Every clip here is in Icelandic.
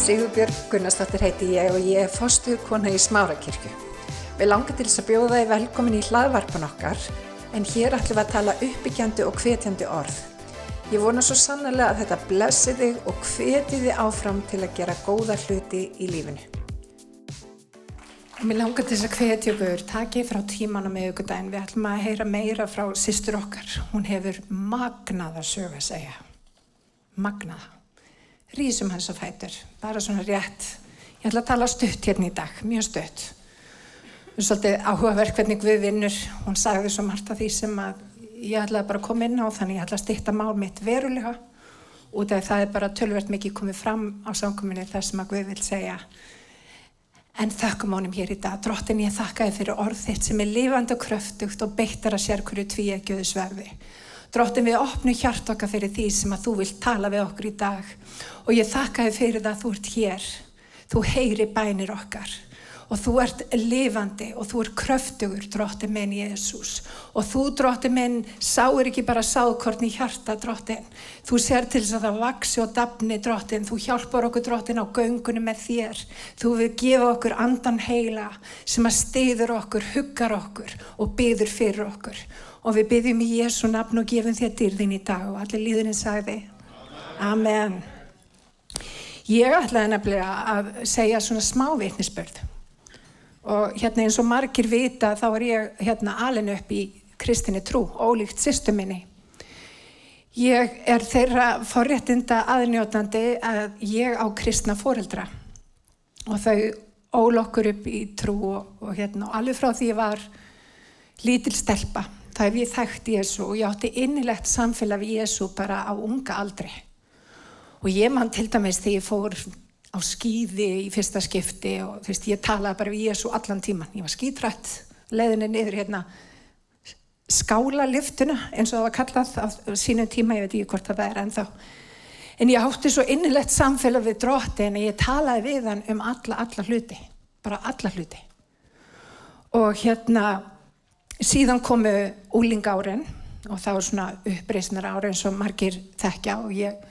Sigurbjörg Gunnarsdóttir heiti ég og ég er fostuð kona í Smárakirkju. Við langar til þess að bjóða þið velkomin í hlaðvarpan okkar en hér ætlum við að tala uppbyggjandi og hvetjandi orð. Ég vona svo sannlega að þetta blessi þig og hveti þið áfram til að gera góða hluti í lífinu. Mér langar til þess að hvetja ykkur, takk ég frá tímanum með ykkur daginn. Við ætlum að heyra meira frá sýstur okkar. Hún hefur magnaða sög að segja. Magnaða rísum hans á fætur, bara svona rétt. Ég ætla að tala stutt hérna í dag, mjög stutt. Það er svolítið áhugaverk hvernig við vinnur, hún sagði svo margt af því sem að ég ætlaði bara að koma inn á þannig ég ætla að styrta mál mitt verulega út af það er bara tölvert mikið komið fram á samkominni þess sem að við vil segja. En þakkum ánum hér í dag, drottin ég þakkaði fyrir orð þitt sem er lifandi og kröftugt og beittar að sér hverju tví ekki auðs verði. Dróttin við opnu hjart okkar fyrir því sem að þú vilt tala við okkur í dag og ég þakka þið fyrir það að þú ert hér. Þú heyri bænir okkar og þú ert lifandi og þú ert kröftugur, dróttin minn Jésús. Og þú, dróttin minn, sáir ekki bara sáðkorn í hjarta, dróttin. Þú ser til þess að það vaksi og dafni, dróttin. Þú hjálpar okkur, dróttin, á göngunum með þér. Þú vil gefa okkur andan heila sem að stiður okkur, huggar okkur og byður fyrir okkur og við byggjum í Jésu nafn og gefum þér dyrðin í dag. Og allir líðurinn sagði Amen. Ég ætlaði nefnilega að segja svona smá vitnisbörð og hérna eins og margir vita þá er ég hérna alin upp í kristinni trú, ólíkt sýstu minni. Ég er þeirra forréttinda aðnjótandi að ég á kristna fóreldra og þau ól okkur upp í trú og, og hérna alveg frá því ég var lítil stelpa þá hef ég þekkt Jésu og ég átti innilegt samfélag við Jésu bara á unga aldri. Og ég mann til dæmis þegar ég fór á skýði í fyrsta skipti og þú veist ég talaði bara við Jésu allan tíman. Ég var skýtrætt, leðinni niður hérna skála liftuna eins og það var kallað á sínum tíma, ég veit ekki hvort það er ennþá. En ég átti svo innilegt samfélag við drótti en ég talaði við hann um alla, alla hluti, bara alla hluti. Og hérna síðan komu úlingárin og það var svona uppreysnar ári eins og margir þekkja og ég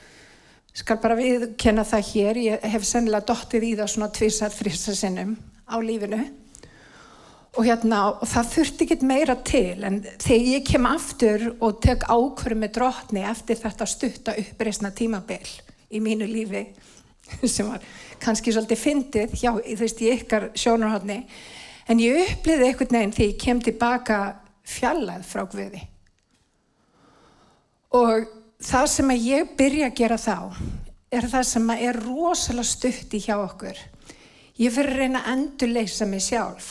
skal bara viðkenna það hér. Ég hef sennilega dottið í það svona tvísar þrýsa sinnum á lífinu. Og hérna og það þurfti ekki meira til en þegar ég kem aftur og tek ákvöru með drotni eftir þetta stutta uppreysna tímabill í mínu lífi sem var kannski svolítið fyndið hjá þú veist í ykkar sjónarhóðni En ég uppliði einhvern veginn því ég kem tilbaka fjallað frá Guði. Og það sem að ég byrja að gera þá er það sem að er rosalega stutt í hjá okkur. Ég fyrir að reyna að endurleisa mig sjálf.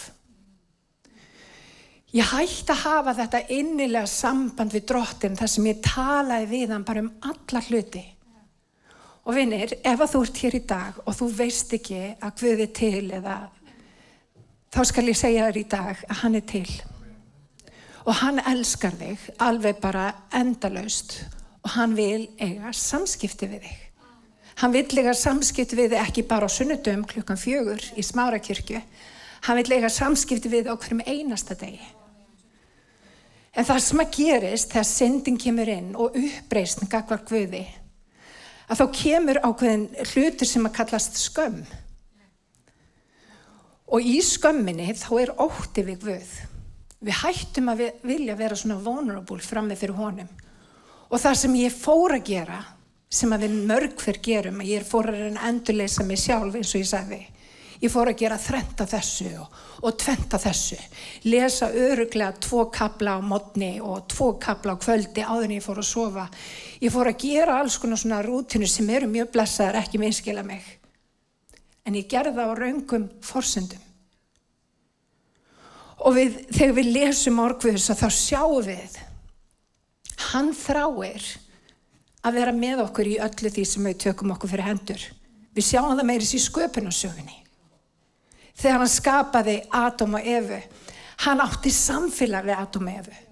Ég hætti að hafa þetta innilega samband við drottin þar sem ég talaði við hann bara um alla hluti. Og vinnir, ef að þú ert hér í dag og þú veist ekki að Guði til eða þá skal ég segja þér í dag að hann er til. Og hann elskar þig alveg bara endalaust og hann vil eiga samskipti við þig. Hann vil eiga samskipti við þig ekki bara á sunnudum klukkan fjögur í smárakirkju. Hann vil eiga samskipti við þig okkur um einasta degi. En það sem að gerist þegar syndin kemur inn og uppreysn gagvar guði að þá kemur ákveðin hlutur sem að kallast skömm Og í skömminni þá er ótti við Guð. Við hættum að vilja vera svona vulnerable fram með fyrir honum. Og það sem ég fór að gera, sem að við mörg fyrr gerum, að ég fór að reyna endurleisa mig sjálf eins og ég sagði, ég fór að gera þrenta þessu og, og tventa þessu. Lesa öruglega tvo kabla á modni og tvo kabla á kvöldi áður en ég fór að sofa. Ég fór að gera alls konar svona rútinu sem eru mjög blessaðar, ekki minnskila mig en ég gerði það á raungum forsendum. Og við, þegar við lesum orgviðs að þá sjáum við, hann þráir að vera með okkur í öllu því sem við tökum okkur fyrir hendur. Við sjáum það meiris í sköpunarsögunni. Þegar hann skapaði Adam og Efu, hann átti samfélag við Adam og Efu.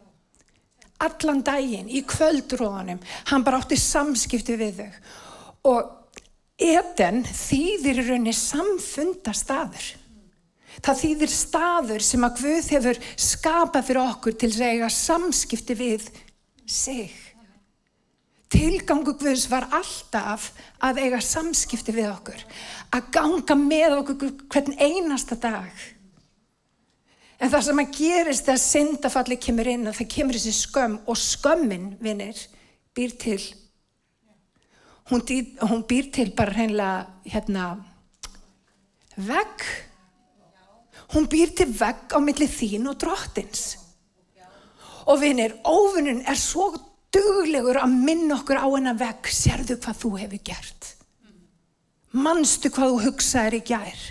Allan daginn, í kvöldróðanum, hann bara átti samskipti við þau. Og Eden þýðir í rauninni samfunda staður. Það þýðir staður sem að Guð hefur skapað fyrir okkur til að eiga samskipti við sig. Tilgangu Guðs var alltaf að eiga samskipti við okkur, að ganga með okkur hvern einasta dag. En það sem að gerist þegar syndafalli kemur inn það kemur þessi skömm og skömmin, vinnir, býr til. Hún, hún býr til bara hreinlega hérna, vegg. Hún býr til vegg á milli þín og drottins. Og vinnir, óvinnun er svo duglegur að minna okkur á hennar vegg, sérðu hvað þú hefur gert. Manstu hvað þú hugsaðir í gær.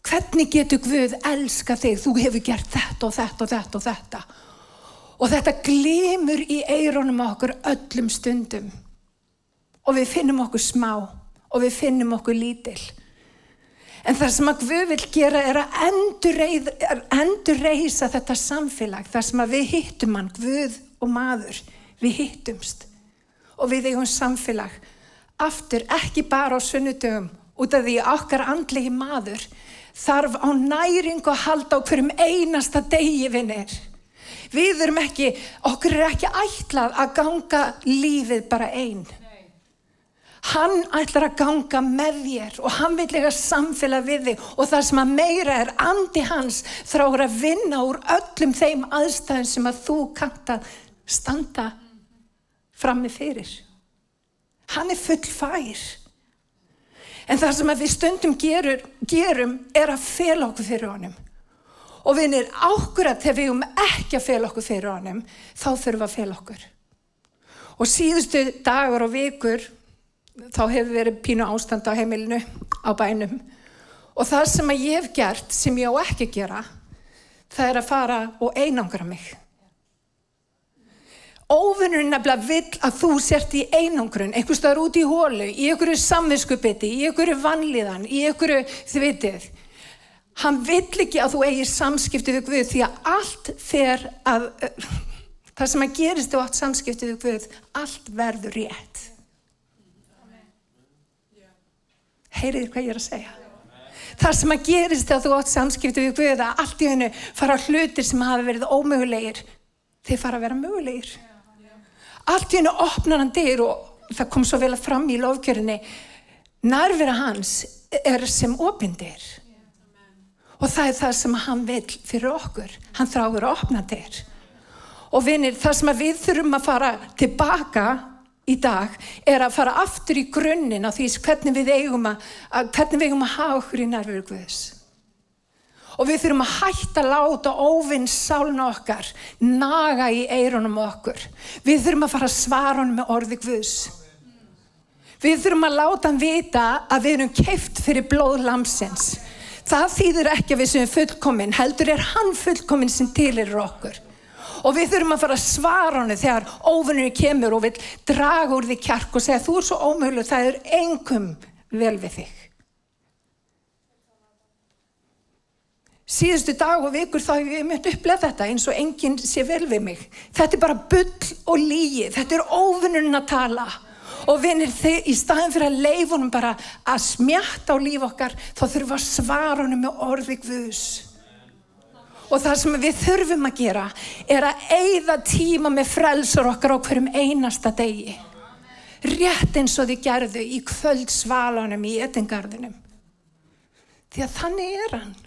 Hvernig getur Guð elska þig? Þú hefur gert þetta og þetta og þetta og þetta. Og þetta glimur í eironum okkur öllum stundum. Og við finnum okkur smá og við finnum okkur lítil. En það sem að Guð vil gera er að endur reysa þetta samfélag. Það sem að við hittum hann, Guð og maður, við hittumst. Og við eigum samfélag aftur ekki bara á sunnudögum út af því okkar andlegi maður þarf á næring og halda á hverjum einasta degi vinnir. Við erum ekki, okkur er ekki ætlað að ganga lífið bara einn. Hann ætlar að ganga með þér og hann vil lega samfélag við þig og það sem að meira er andi hans þráur að vinna úr öllum þeim aðstæðum sem að þú kanta standa frammi fyrir. Hann er full fær. En það sem við stundum gerur, gerum er að fel okkur fyrir honum. Og vinir ákvörðat þegar við erum ekki að fel okkur fyrir honum, þá þurfum við að fel okkur. Og síðustu dagar og vikur, þá hefur verið pínu ástand á heimilinu, á bænum. Og það sem ég hef gert, sem ég á ekki að gera, það er að fara og einangra mig. Óvinnurinn nefnilega vill að þú sért í einangrun, einhvers staðar út í hólu, í einhverju samvinskupiti, í einhverju vanlíðan, í einhverju þvitið. Hann vill ekki að þú eigir samskipti við Guð því að allt fer að, það sem að gerist þú átt samskipti við Guð, allt verður rétt. Heyriður hvað ég er að segja? Það sem að gerist þegar þú átt samskipti við Guð að allt í hennu fara hlutir sem hafa verið ómögulegir, þeir fara að vera mögulegir. Allt í hennu opnar hann dyr og það kom svo vel að fram í lofkjörinni nærvera hans er sem opindir og það er það sem hann vil fyrir okkur. Hann þráður að opna dyr. Og vinir það sem við þurfum að fara tilbaka í dag er að fara aftur í grunninn á því hvernig við eigum að, að hvernig við eigum að hafa okkur í nærveru Guðs og við þurfum að hætta að láta óvinn sálna okkar naga í eironum okkur. Við þurfum að fara að svara honum með orði Guðs. Við þurfum að láta hann vita að við erum keift fyrir blóð lamsins. Það þýðir ekki að við sem fullkominn, heldur er hann fullkominn sem tilir okkur. Og við þurfum að fara að svara honum þegar óvinnur kemur og vil draga úr því kjark og segja þú er svo ómöguleg, það er engum vel við þig. síðustu dag og vikur þá hef ég mött upplegað þetta eins og enginn sé vel við mig. Þetta er bara bull og líi, þetta er óvinnun að tala og vinnir þið í staðin fyrir að leifunum bara að smjatta á líf okkar þá þurfum að svara honum með orði Guðs. Og það sem við þurfum að gera er að eigða tíma með frelsar okkar á hverjum einasta degi. Rétt eins og þið gerðu í kvöldsvalanum í etingarðunum. Því að þannig er hann.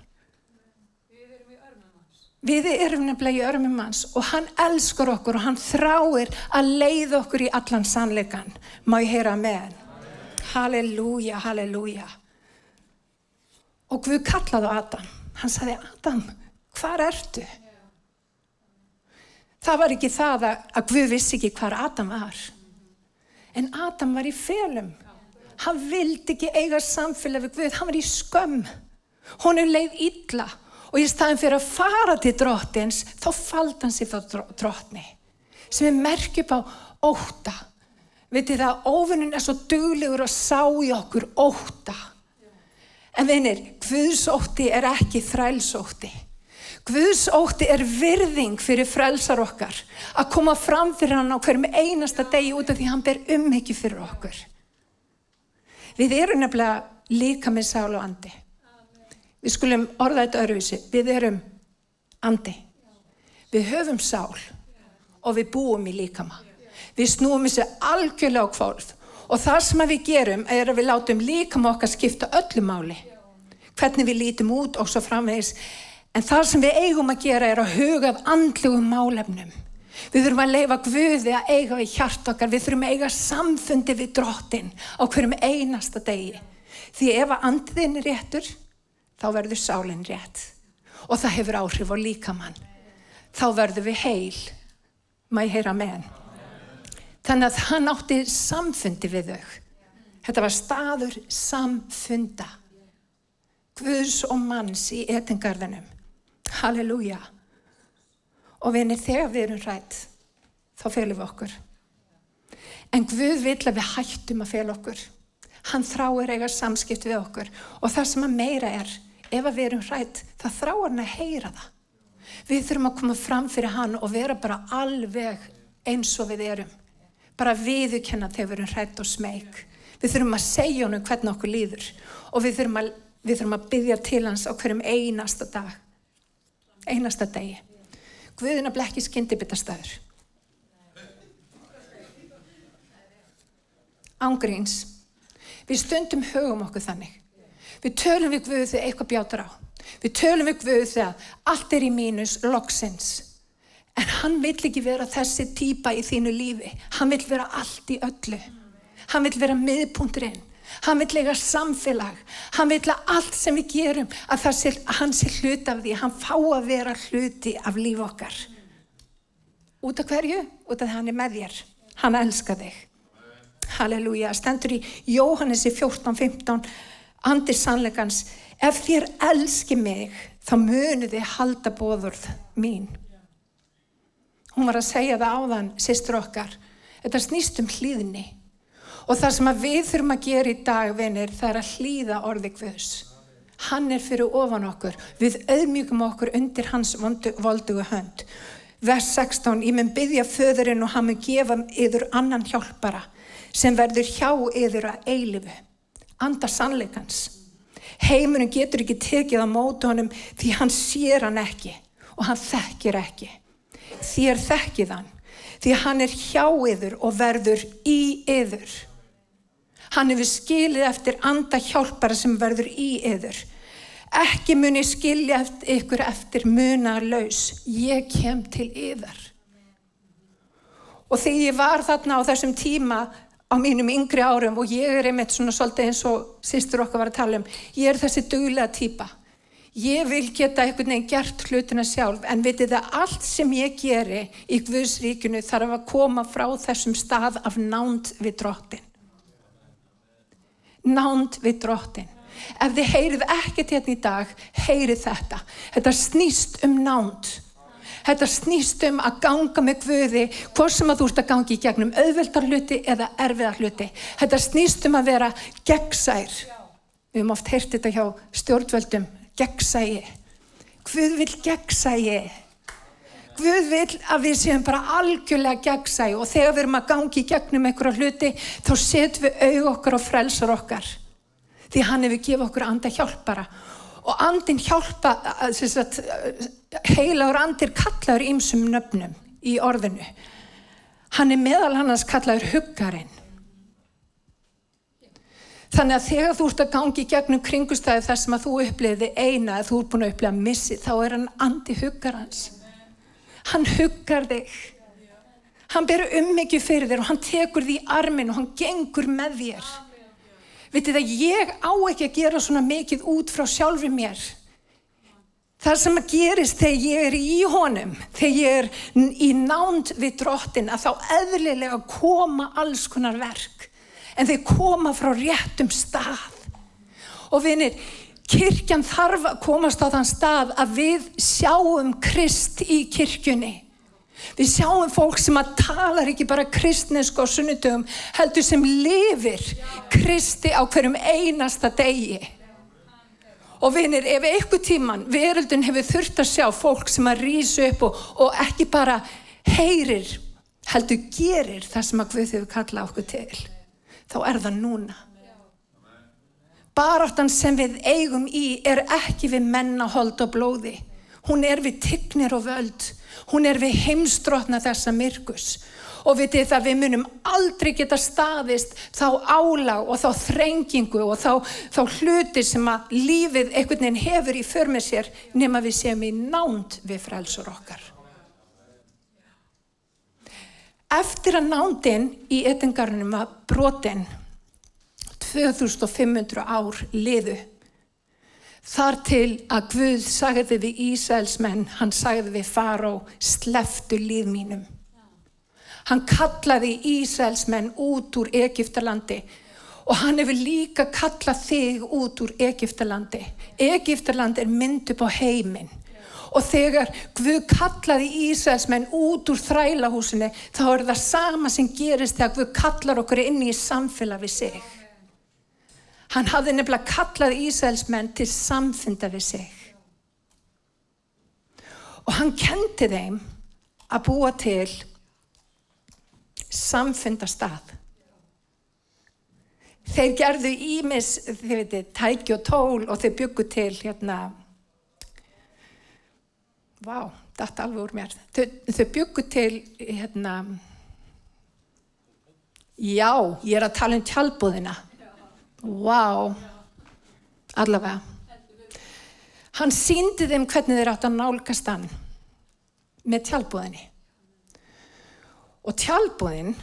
Við erum nefnilega í örmum hans og hann elskar okkur og hann þráir að leiða okkur í allan sannleikan. Má ég heyra með? Halleluja, halleluja. Og Guð kallaði Adam. Hann sagði, Adam, hvar ertu? Það var ekki það að Guð vissi ekki hvar Adam var. En Adam var í felum. Hann vildi ekki eiga samfélag við Guð. Hann var í skömm. Hún er leið illa og í staðin fyrir að fara til drottins þá faldi hann sér frá drottni sem er merkjup á óta vitið það að óvinnin er svo duglegur að sá í okkur óta en vinir Guðsótti er ekki þrælsótti Guðsótti er virðing fyrir frelsar okkar að koma fram fyrir hann á hverjum einasta degi út af því hann ber umhyggju fyrir okkur við erum nefnilega líka með sál og andi Við skulum orða þetta öruvísi. Við erum andi. Við höfum sál og við búum í líkama. Við snúum þessu algjörlega á kvolf og það sem við gerum er að við látum líkam okkar skipta öllu máli. Hvernig við lítum út og svo framvegis. En það sem við eigum að gera er að huga af andlugum málefnum. Við þurfum að leifa Guði að eiga við hjart okkar. Við þurfum að eiga samfundi við drottin á hverjum einasta degi. Því ef að andiðin er réttur, þá verður sálinn rétt. Og það hefur áhrif á líkamann. Þá verður við heil. Ég heyra með hann? Þannig að hann átti samfundi við þau. Þetta var staður samfunda. Guðs og manns í etingarðinum. Halleluja. Og vinir, þegar við erum rætt, þá felum við okkur. En Guð vil að við hættum að fela okkur. Hann þráir eiga samskipt við okkur. Og það sem að meira er, ef við erum rætt, það þráir hann að heyra það. Við þurfum að koma fram fyrir hann og vera bara alveg eins og við erum. Bara viðukenna þegar við erum rætt og smeg. Við þurfum að segja honum hvernig okkur líður. Og við þurfum að, við þurfum að byggja til hans á hverjum einasta dag. Einasta degi. Guðina blekki skyndibitastæður. Ángríns. Við stundum högum okkur þannig. Við tölum við Guðu þegar eitthvað bjátar á. Við tölum við Guðu þegar allt er í mínus, loksins. En hann vill ekki vera þessi týpa í þínu lífi. Hann vill vera allt í öllu. Hann vill vera miðpunturinn. Hann vill lega samfélag. Hann vill að allt sem við gerum, að sé, hann sé hlut af því. Hann fá að vera hluti af líf okkar. Út af hverju? Út af því hann er með þér. Hann elskar þig. Halleluja. Stendur í Jóhannesi 14-15, andir sannleikans. Ef þér elski mig, þá munu þið halda bóðurð mín. Hún var að segja það áðan, sýstur okkar. Þetta snýst um hlýðni. Og það sem við þurfum að gera í dag, vinir, það er að hlýða orði Guðs. Hann er fyrir ofan okkur. Við auðmjögum okkur undir hans voldugu hönd. Vers 16, ég mun byggja föðurinn og hann mun gefa yfir annan hjálpara sem verður hjá yfir að eilifu. Anda sannleikans. Heimurinn getur ekki tekið á mótu honum því hann sér hann ekki og hann þekkir ekki. Þér þekkið hann því hann er hjá yfir og verður í yfir. Hann hefur skilið eftir anda hjálpara sem verður í yður. Ekki muni skilja eftir ykkur eftir munarlaus. Ég kem til yðar. Og þegar ég var þarna á þessum tíma á mínum yngri árum og ég er einmitt svona svolítið eins og sýstur okkar var að tala um, ég er þessi duglega týpa. Ég vil geta einhvern veginn gert hlutina sjálf en vitið það allt sem ég geri í Guðsríkunu þarf að koma frá þessum stað af nánd við drottin nánd við drottin. Ef þið heyrið ekkert hérna í dag, heyrið þetta. Þetta snýst um nánd. Þetta snýst um að ganga með Guði, hvort sem að þú ert að gangi í gegnum auðveldar hluti eða erfiðar hluti. Þetta snýst um að vera gegnsær. Við höfum oft heyrt þetta hjá stjórnvöldum, gegnsægi. Guð vil gegnsægi. Guð vil að við séum bara algjörlega gegnsæg og þegar við erum að gangi í gegnum einhverja hluti þá setjum við auð okkar og frelsar okkar. Því hann hefur gefið okkur anda hjálpara. Og andin hjálpa sagt, heilagur andir kallaður ímsum nöfnum í orðinu. Hann er meðal hann að kallaður huggarinn. Þannig að þegar þú ert að gangi í gegnum kringustæði þar sem að þú uppliði eina eða þú ert búin að uppliða missi þá er hann andi huggarans hann huggar þig. Hann ber ummyggju fyrir þér og hann tekur því armin og hann gengur með þér. Vitið að ég á ekki að gera svona mikið út frá sjálfur mér. Það sem að gerist þegar ég er í honum þegar ég er í nánd við drottin að þá eðlilega koma alls konar verk. En þeir koma frá réttum stað. Og vinir Kirkjan þarf að komast á þann stað að við sjáum Krist í kirkjunni. Við sjáum fólk sem að talar ekki bara kristnesk á sunnudögum, heldur sem lifir Kristi á hverjum einasta degi. Og vinir, ef eitthvað tíman veröldun hefur þurft að sjá fólk sem að rýsa upp og, og ekki bara heyrir, heldur gerir það sem að við þau kalla okkur til, þá er það núna. Baráttan sem við eigum í er ekki við menna hold og blóði. Hún er við tignir og völd. Hún er við heimstrotna þessa myrkus. Og vitið það við munum aldrei geta staðist þá álag og þá þrengingu og þá, þá hluti sem að lífið einhvern veginn hefur í för með sér nema við séum í nánd við frelsur okkar. Eftir að nándin í etingarnum var brotin 2500 ár liðu Þar til að Guð sagði við Ísælsmenn, hann sagði við Faró, sleftu líð mínum. Hann kallaði Ísælsmenn út úr Egiptalandi og hann hefur líka kallað þig út úr Egiptalandi. Egiptaland er mynd upp á heiminn og þegar Guð kallaði Ísælsmenn út úr þrælahúsinni þá er það sama sem gerist þegar Guð kallar okkur inn í samfélag við sig. Hann hafði nefnilega kallað Ísælsmenn til samfunda við sig. Og hann kendi þeim að búa til samfundastað. Þeir gerðu ímis, þið veitir, tæki og tól og þeir byggu til hérna, vá, þetta alveg úr mér, þau, þau byggu til hérna, já, ég er að tala um tjálbúðina. Vá, allavega. Hann síndi þeim hvernig þeir átt að nálgast hann með tjálbúðinni. Og tjálbúðin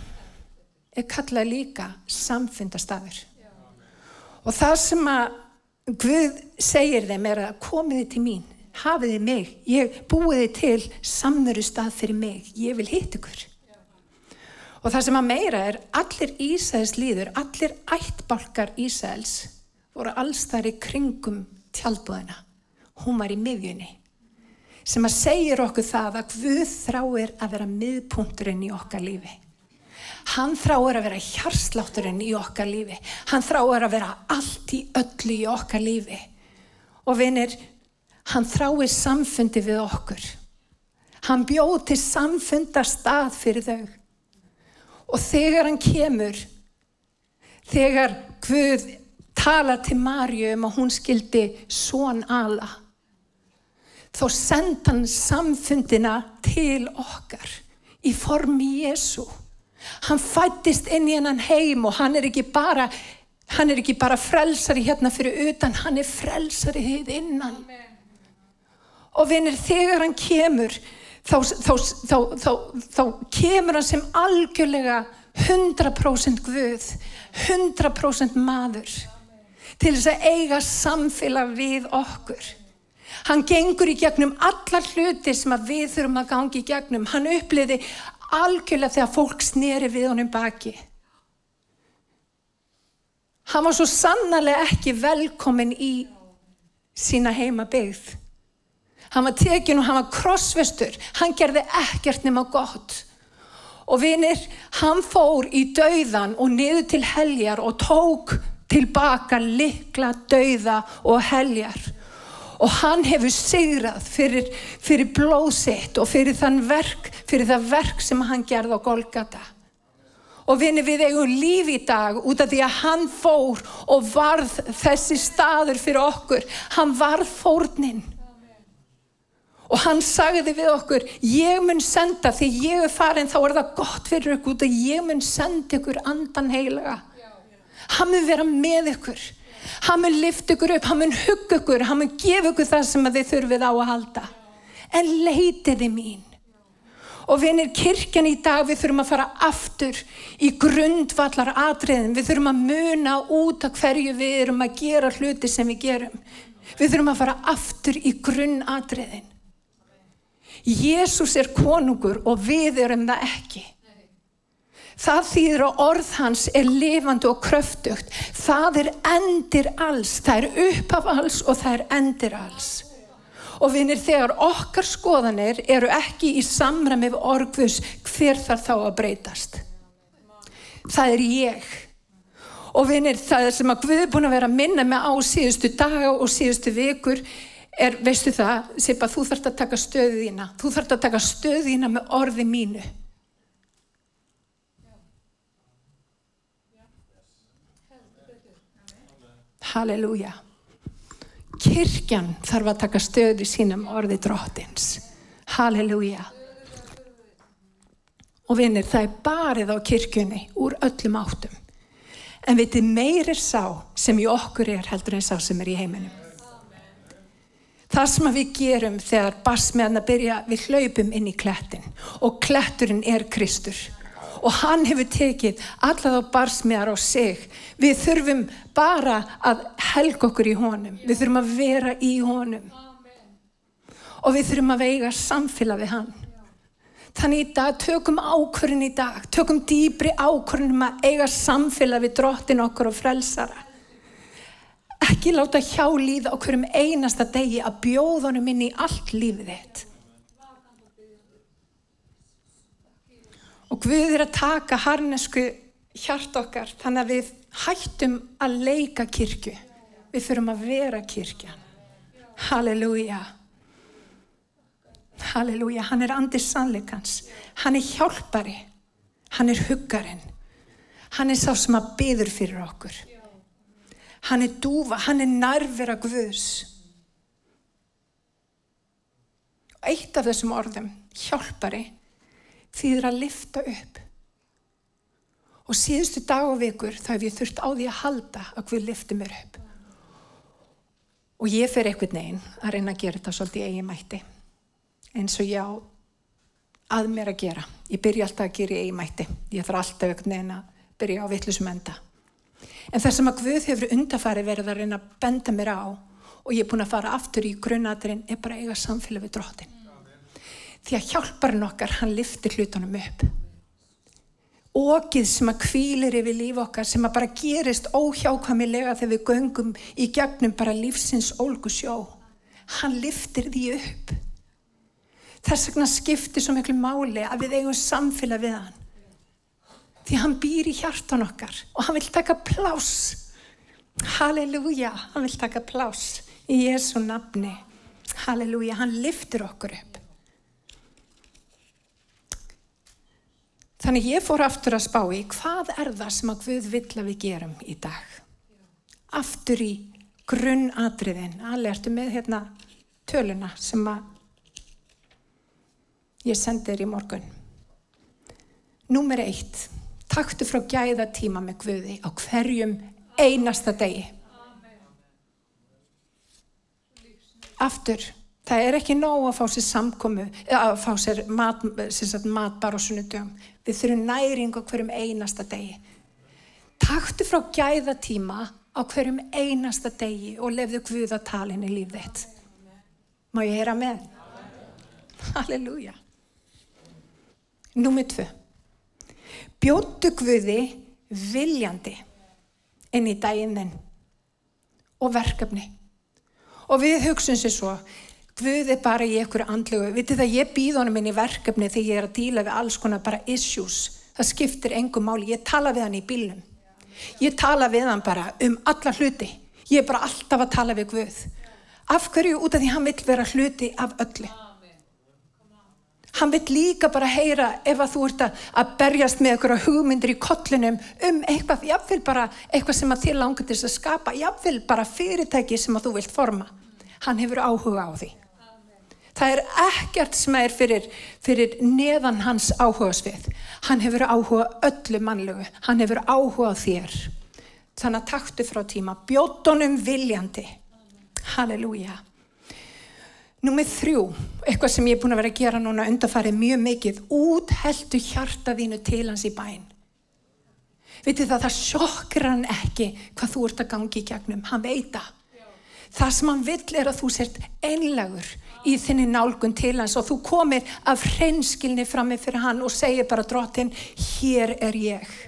er kallað líka samfundastafur. Og það sem að Guð segir þeim er að komiði til mín, hafiði mig, ég búiði til samveru stað fyrir mig, ég vil hitt ykkur. Og það sem að meira er, allir Ísæðs líður, allir ættbalkar Ísæðs voru alls þar í kringum tjálbúðina. Hún var í miðjunni. Sem að segja okkur það að Guð þráir að vera miðpunturinn í okkar lífi. Hann þráir að vera hjarslátturinn í okkar lífi. Hann þráir að vera allt í öllu í okkar lífi. Og vinir, hann þráir samfundi við okkur. Hann bjóð til samfundastað fyrir þau. Og þegar hann kemur, þegar Guð tala til Marju um að hún skildi svon ala, þá send hann samfundina til okkar í formi Jésu. Hann fættist inn í hennan heim og hann er ekki bara, hann er ekki bara frelsari hérna fyrir utan, hann er frelsari þið innan. Amen. Og vinir, þegar hann kemur, þá, þá, þá, þá kemur hann sem algjörlega 100% Guð, 100% maður til þess að eiga samfélag við okkur. Hann gengur í gegnum alla hluti sem við þurfum að gangi í gegnum. Hann uppliði algjörlega þegar fólk sneri við honum baki. Hann var svo sannarlega ekki velkomin í sína heima byggð. Hann var tekin og hann var krossvestur. Hann gerði ekkert nema gott. Og vinir, hann fór í dauðan og niður til heljar og tók tilbaka likla dauða og heljar. Og hann hefur sigrað fyrir, fyrir blóðsitt og fyrir verk, fyrir það verk sem hann gerði á Golgata. Og vinni við eigum líf í dag út af því að hann fór og varð þessi staður fyrir okkur. Hann varð fórnin. Og hann sagði við okkur, ég mun senda, því ég er farin þá er það gott fyrir ykkur út að ég mun senda ykkur andan heilaga. Hann mun vera með ykkur, hann mun lifta ykkur upp, hann mun hugga ykkur, hann mun gefa ykkur það sem þið þurfið á að halda. En leitiði mín. Og vinir kirkjan í dag við þurfum að fara aftur í grundvallar atriðin, við þurfum að muna út af hverju við erum að gera hluti sem við gerum. Við þurfum að fara aftur í grunnatriðin. Jésús er konungur og við erum það ekki. Það þýðir að orð hans er lifandi og kröftugt. Það er endir alls, það er uppaf alls og það er endir alls. Og vinir þegar okkar skoðanir eru ekki í samræmi við orðvus hver þar þá að breytast. Það er ég. Og vinir það sem að Guð er búin að vera að minna með á síðustu daga og síðustu vikur er, veistu það, Sippa, þú þarfst að taka stöðu þína. Þú þarfst að taka stöðu þína með orði mínu. Halleluja. Kirkjan þarf að taka stöð í sínum orði drottins. Halleluja. Og vinnir, það er barið á kirkjunni úr öllum áttum. En vitið meir er sá sem í okkur er heldur en sá sem er í heiminum. Það sem við gerum þegar barsmiðan að byrja, við hlaupum inn í klettin og kletturinn er Kristur og hann hefur tekið alla þá barsmiðar á sig. Við þurfum bara að helga okkur í honum. Við þurfum að vera í honum. Og við þurfum að veiga samfélag við hann. Þannig í dag tökum ákvörðin í dag, tökum dýbri ákvörðin um að eiga samfélag við drottin okkur og frelsara. Ekki láta hjá líða okkur um einasta degi að bjóða honum inn í allt lífið þitt. Og Guð er að taka harnesku hjart okkar þannig að við hættum að leika kirkju. Við þurfum að vera kirkjan. Halleluja. Halleluja. Hann er andis sannleikans. Hann er hjálpari. Hann er huggarinn. Hann er sá sem að byður fyrir okkur. Hann er dúfa. Hann er nærvera Guðs. Eitt af þessum orðum, hjálpari, þýðir að lifta upp. Og síðustu dag og vikur þá hef ég þurft á því að halda að Guð lifti mér upp. Og ég fer eitthvað neginn að reyna að gera þetta svolítið eigin mætti. Eins og ég á að mér að gera. Ég byrja alltaf að gera eigin mætti. Ég þarf alltaf eitthvað neginn að byrja á vittlusum enda. En það sem að Guð hefur undafari verið að reyna að benda mér á og ég er búin að fara aftur í grunnaturinn er bara eiga samfélag við drottin því að hjálparinn okkar, hann liftir hlutunum upp. Ógið sem að kvílir yfir líf okkar, sem að bara gerist óhjákvæmilega þegar við göngum í gegnum bara lífsins ólgu sjó. Hann liftir því upp. Þess vegna skiptir svo miklu máli að við eigum samfélag við hann. Því hann býr í hjartan okkar og hann vil taka plás. Halleluja, hann vil taka plás í Jésu nafni. Halleluja, hann liftir okkur upp. Þannig ég fór aftur að spá í hvað er það sem að Guð vill að við gerum í dag. Aftur í grunnatriðin. Allir ertu með hérna töluna sem að ég sendi þér í morgun. Númer eitt. Taktu frá gæða tíma með Guði á hverjum einasta degi. Aftur. Það er ekki nóg að fá sér samkomu, að fá sér mat, mat bara á sunnudögum. Við þurfum næring á hverjum einasta degi. Taktu frá gæða tíma á hverjum einasta degi og lefðu Guð að tala inn í líf þitt. Má ég heyra með? Halleluja. Númið tvö. Bjóttu Guði viljandi inn í daginn þinn og verkefni. Og við hugsun sér svo, Guð er bara í einhverju andlegu. Vitið það, ég býð honum inn í verkefni þegar ég er að díla við alls konar bara issues. Það skiptir engum máli. Ég tala við hann í bílnum. Ég tala við hann bara um alla hluti. Ég er bara alltaf að tala við Guð. Af hverju? Út af því hann vill vera hluti af öllu. Hann vill líka bara heyra ef að þú ert að berjast með einhverja hugmyndir í kollinum um eitthvað, jáfnveil bara eitthvað sem að þér langar til að skapa, jáfnveil bara fyrirtæki sem að þú vilt forma. Hann hefur áhuga á því. Það er ekkert sem er fyrir, fyrir neðan hans áhuga svið. Hann hefur áhuga öllu mannlegu. Hann hefur áhuga þér. Þannig að taktu frá tíma. Bjóttunum viljandi. Halleluja. Númið þrjú, eitthvað sem ég er búin að vera að gera núna undarfarið mjög mikið. Útheldu hjarta þínu til hans í bæn. Vitið það, það sjokkir hann ekki hvað þú ert að gangi í gegnum. Hann veit það. Sem hann vill er að þú sért einlegur í þinni nálgun til hans og þú komir af hreinskilni frammi fyrir hann og segir bara drottin, hér er ég.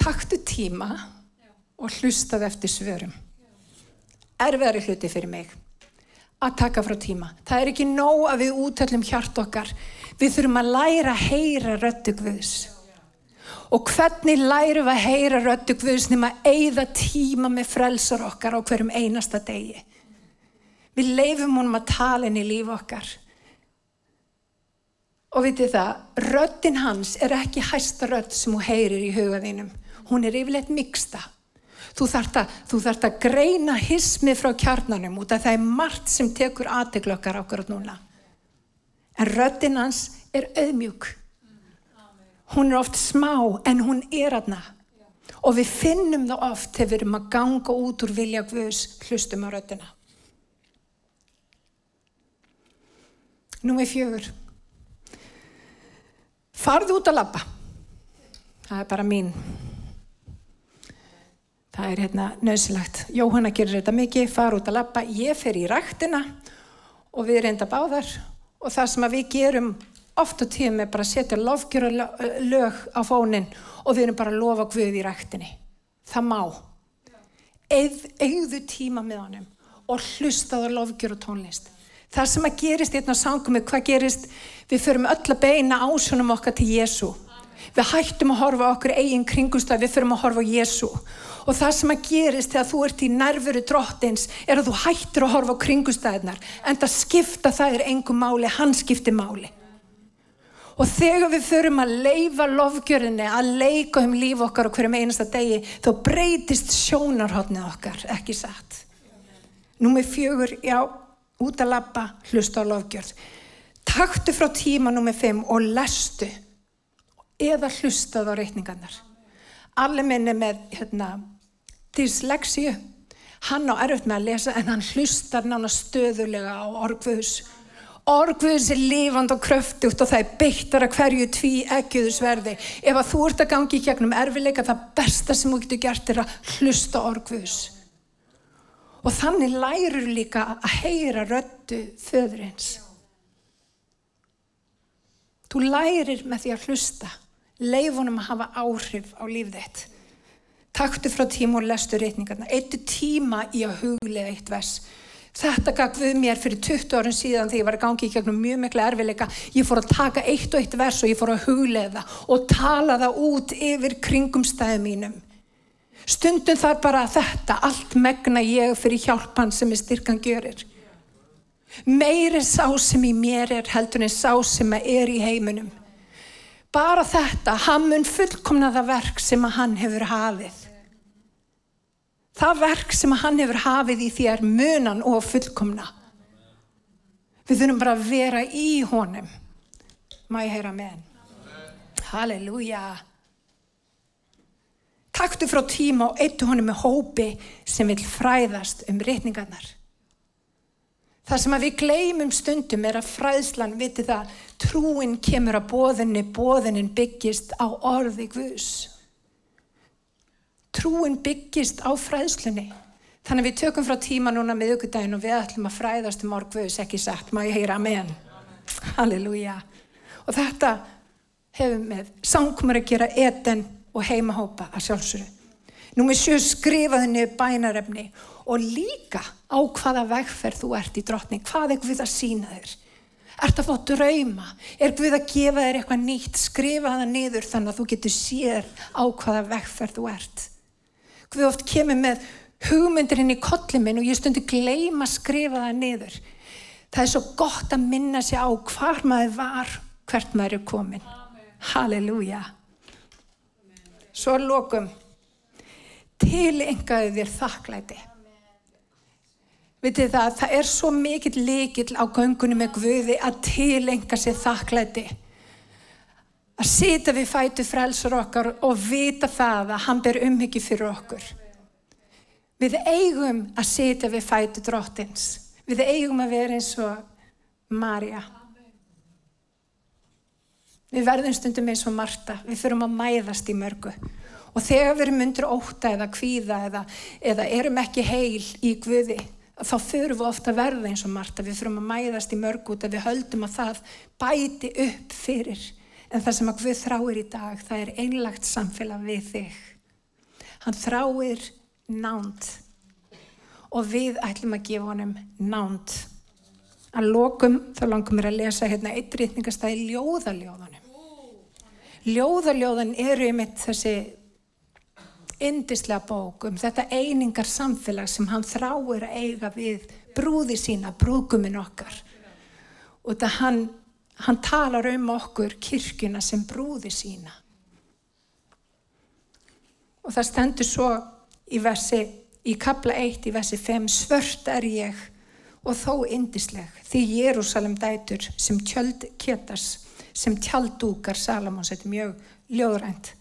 Taktu tíma og hlustað eftir svörum. Erfiðari hluti fyrir mig að taka frá tíma. Það er ekki nóg að við útöllum hjart okkar. Við þurfum að læra að heyra röttu Guðs. Og hvernig læru við að heyra röttu Guðsnum að eigða tíma með frelsar okkar á hverjum einasta degi. Við leifum honum að tala inn í líf okkar. Og vitið það, röttin hans er ekki hæsta rött sem hún heyrir í hugaðinum. hún er yfirleitt miksta. Þú þart að, að greina hismið frá kjarnanum út af það er margt sem tekur aðteglokkar ákveður núna. En röddinn hans er auðmjúk. Hún er oft smá en hún er aðna. Og við finnum það oft þegar við erum að ganga út úr vilja Guðs hlustum á röddina. Númið fjögur. Farðu út að labba. Það er bara mín. Það er hérna nöðsilagt. Jóhanna gerir þetta mikið, fara út að labba. Ég fer í rættina og við reynda báðar og það sem við gerum oft á tíum er bara að setja lofgjör lög á fónin og við erum bara að lofa Guð í rættinni. Það má. Eigðu tíma með honum og hlustaðu lofgjör og tónlist. Það sem að gerist í einna sangumi, hvað gerist? Við förum öll að beina ásjónum okkar til Jésu. Við hættum að horfa okkur eigin kringumstað, við förum að horfa á Jésu. Og það sem að gerist þegar þú ert í nervuru drottins er að þú hættir að horfa á kringumstæðnar. En það skipta það er engum máli, hann skiptir máli. Og þegar við förum að leifa lofgjörðinni, að leika um líf okkar og hverjum einasta degi, þá breytist sjónarhóttnið okkar, ekki satt. Númið fjögur, já, út að lappa, hlusta á lofgjörð. Taktu frá tíma nummið 5 og lestu eða hlustað á reikningarnar. Allir minni með hérna, dyslexíu, hann á erfitt með að lesa en hann hlustar nána stöðulega á orgvöðus. Orgvöðus er lifand og kröftugt og það er beittar að hverju tví ekkiðusverði. Ef að þú ert að gangi í gegnum erfileika, það besta sem þú getur gert er að hlusta orgvöðus. Og þannig lærur líka að heyra röttu föðurins. Þú lærir með því að hlusta, leifunum að hafa áhrif á líf þitt. Takktu frá tíma og lestu reyningarna. Eittu tíma í að huglega eitt vers. Þetta gaf við mér fyrir 20 árum síðan þegar ég var að gangi í gegnum mjög miklu erfileika. Ég fór að taka eitt og eitt vers og ég fór að huglega og tala það út yfir kringumstæðu mínum. Stundum þar bara þetta, allt megna ég fyrir hjálpan sem er styrkan görir. Meiri sá sem í mér er heldur en sá sem er í heiminum. Bara þetta, hann mun fullkomna það verk sem að hann hefur hafið. Það verk sem að hann hefur hafið í því er munan og fullkomna. Við þurfum bara að vera í honum. Má ég heyra með hann? Halleluja. Taktu frá tíma og eittu honum með hópi sem vil fræðast um reyningarnar. Það sem að við gleymum stundum er að fræðslan, viti það, trúin kemur að bóðinni, bóðinin byggist á orði Guðs. Trúin byggist á fræðslunni. Þannig við tökum frá tíma núna með aukudagin og við ætlum að fræðast um orð Guðs, ekki sagt, má ég heyra amen. Halleluja. Og þetta hefur með sangumar að gera eten og heimahópa að sjálfsögðu. Númið sjö skrifaði niður bænarefni og líka á hvaða vegferð þú ert í drottning, hvað er Guð að sína þér? Ert að fá drauma? Er Guð að gefa þér eitthvað nýtt? Skrifa það niður þannig að þú getur sér á hvaða vegferð þú ert. Guð oft kemur með hugmyndir inn í kollin minn og ég stundi gleima að skrifa það niður. Það er svo gott að minna sig á hvar maður var, hvert maður er komin. Halleluja. Svo lokum, tilengaðu þér þakklæti. Vitið það, það er svo mikill líkill á göngunum með Guði að tilenga sér þakklæti. Að sita við fætu frelsur okkar og vita það að hann ber umhyggi fyrir okkur. Við eigum að sita við fætu drottins. Við eigum að vera eins og Marja. Við verðum stundum eins og Marta, við fyrum að mæðast í mörgu. Og þegar við erum undir óta eða kvíða eða, eða erum ekki heil í Guði, þá fyrum við ofta að verða eins og Marta. Við fyrum að mæðast í mörgu út að við höldum að það bæti upp fyrir. En það sem að Guð þráir í dag, það er einlagt samfélag við þig. Hann þráir nánt og við ætlum að gefa honum nánt. Að lokum þá langum við að lesa hérna eittrýtningastæði ljóðaljóðanum. Ljóðaljóðan eru einmitt þessi indislega bók um þetta einingar samfélag sem hann þráir að eiga við brúði sína, brúkuminn okkar. Og þetta hann, hann talar um okkur kirkuna sem brúði sína. Og það stendur svo í versi, í kapla 1 í versi 5, svört er ég og þó indisleg, því Jérúsalem dætur sem tjöld ketars, sem tjaldúkar Salamons, þetta er mjög ljóðrænt.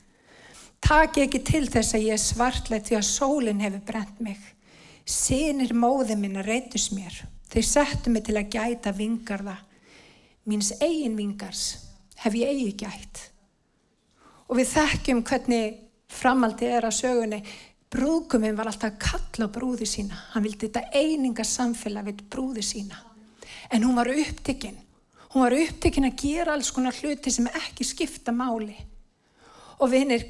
Taki ekki til þess að ég er svartlega því að sólinn hefur brent mig. Sinir móði minna reytus mér, þau settu mig til að gæta vingarða. Míns eigin vingars hef ég eigi gætt. Og við þekkjum hvernig framaldi er að sögunni. Brúkuminn var alltaf að kalla á brúði sína. Hann vildi þetta eininga samfélag við brúði sína. En hún var upptikinn. Hún var upptikinn að gera alls konar hluti sem ekki skipta máli. Og vinir,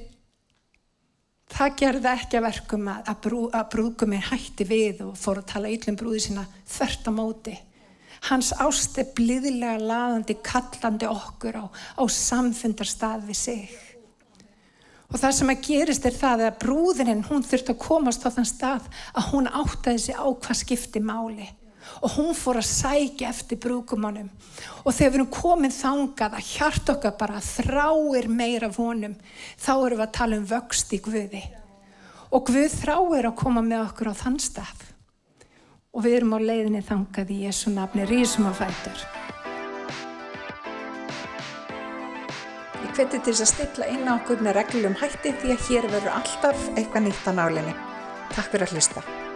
það gerði ekki að verkum að, að, brú, að brúkuminn hætti við og fór að tala yllum brúði sína þvert á móti. Hans ást er bliðilega laðandi, kallandi okkur á, á samfundarstað við sig. Og það sem að gerist er það að brúðurinn, hún þurft að komast á þann stað að hún áttaði sig á hvað skipti máli. Og hún fór að sækja eftir brúkumunum. Og þegar við erum komin þangað að hjart okkar bara þráir meira vonum, þá erum við að tala um vöxt í Guði. Og Guð þráir að koma með okkur á þann stað. Og við erum á leiðinni þangað í Jésu nafni Rísum og Fætur. hveti til þess að stilla inn á okkur með reglum hætti því að hér verður alltaf eitthvað nýtt á nálinni. Takk fyrir að hlusta.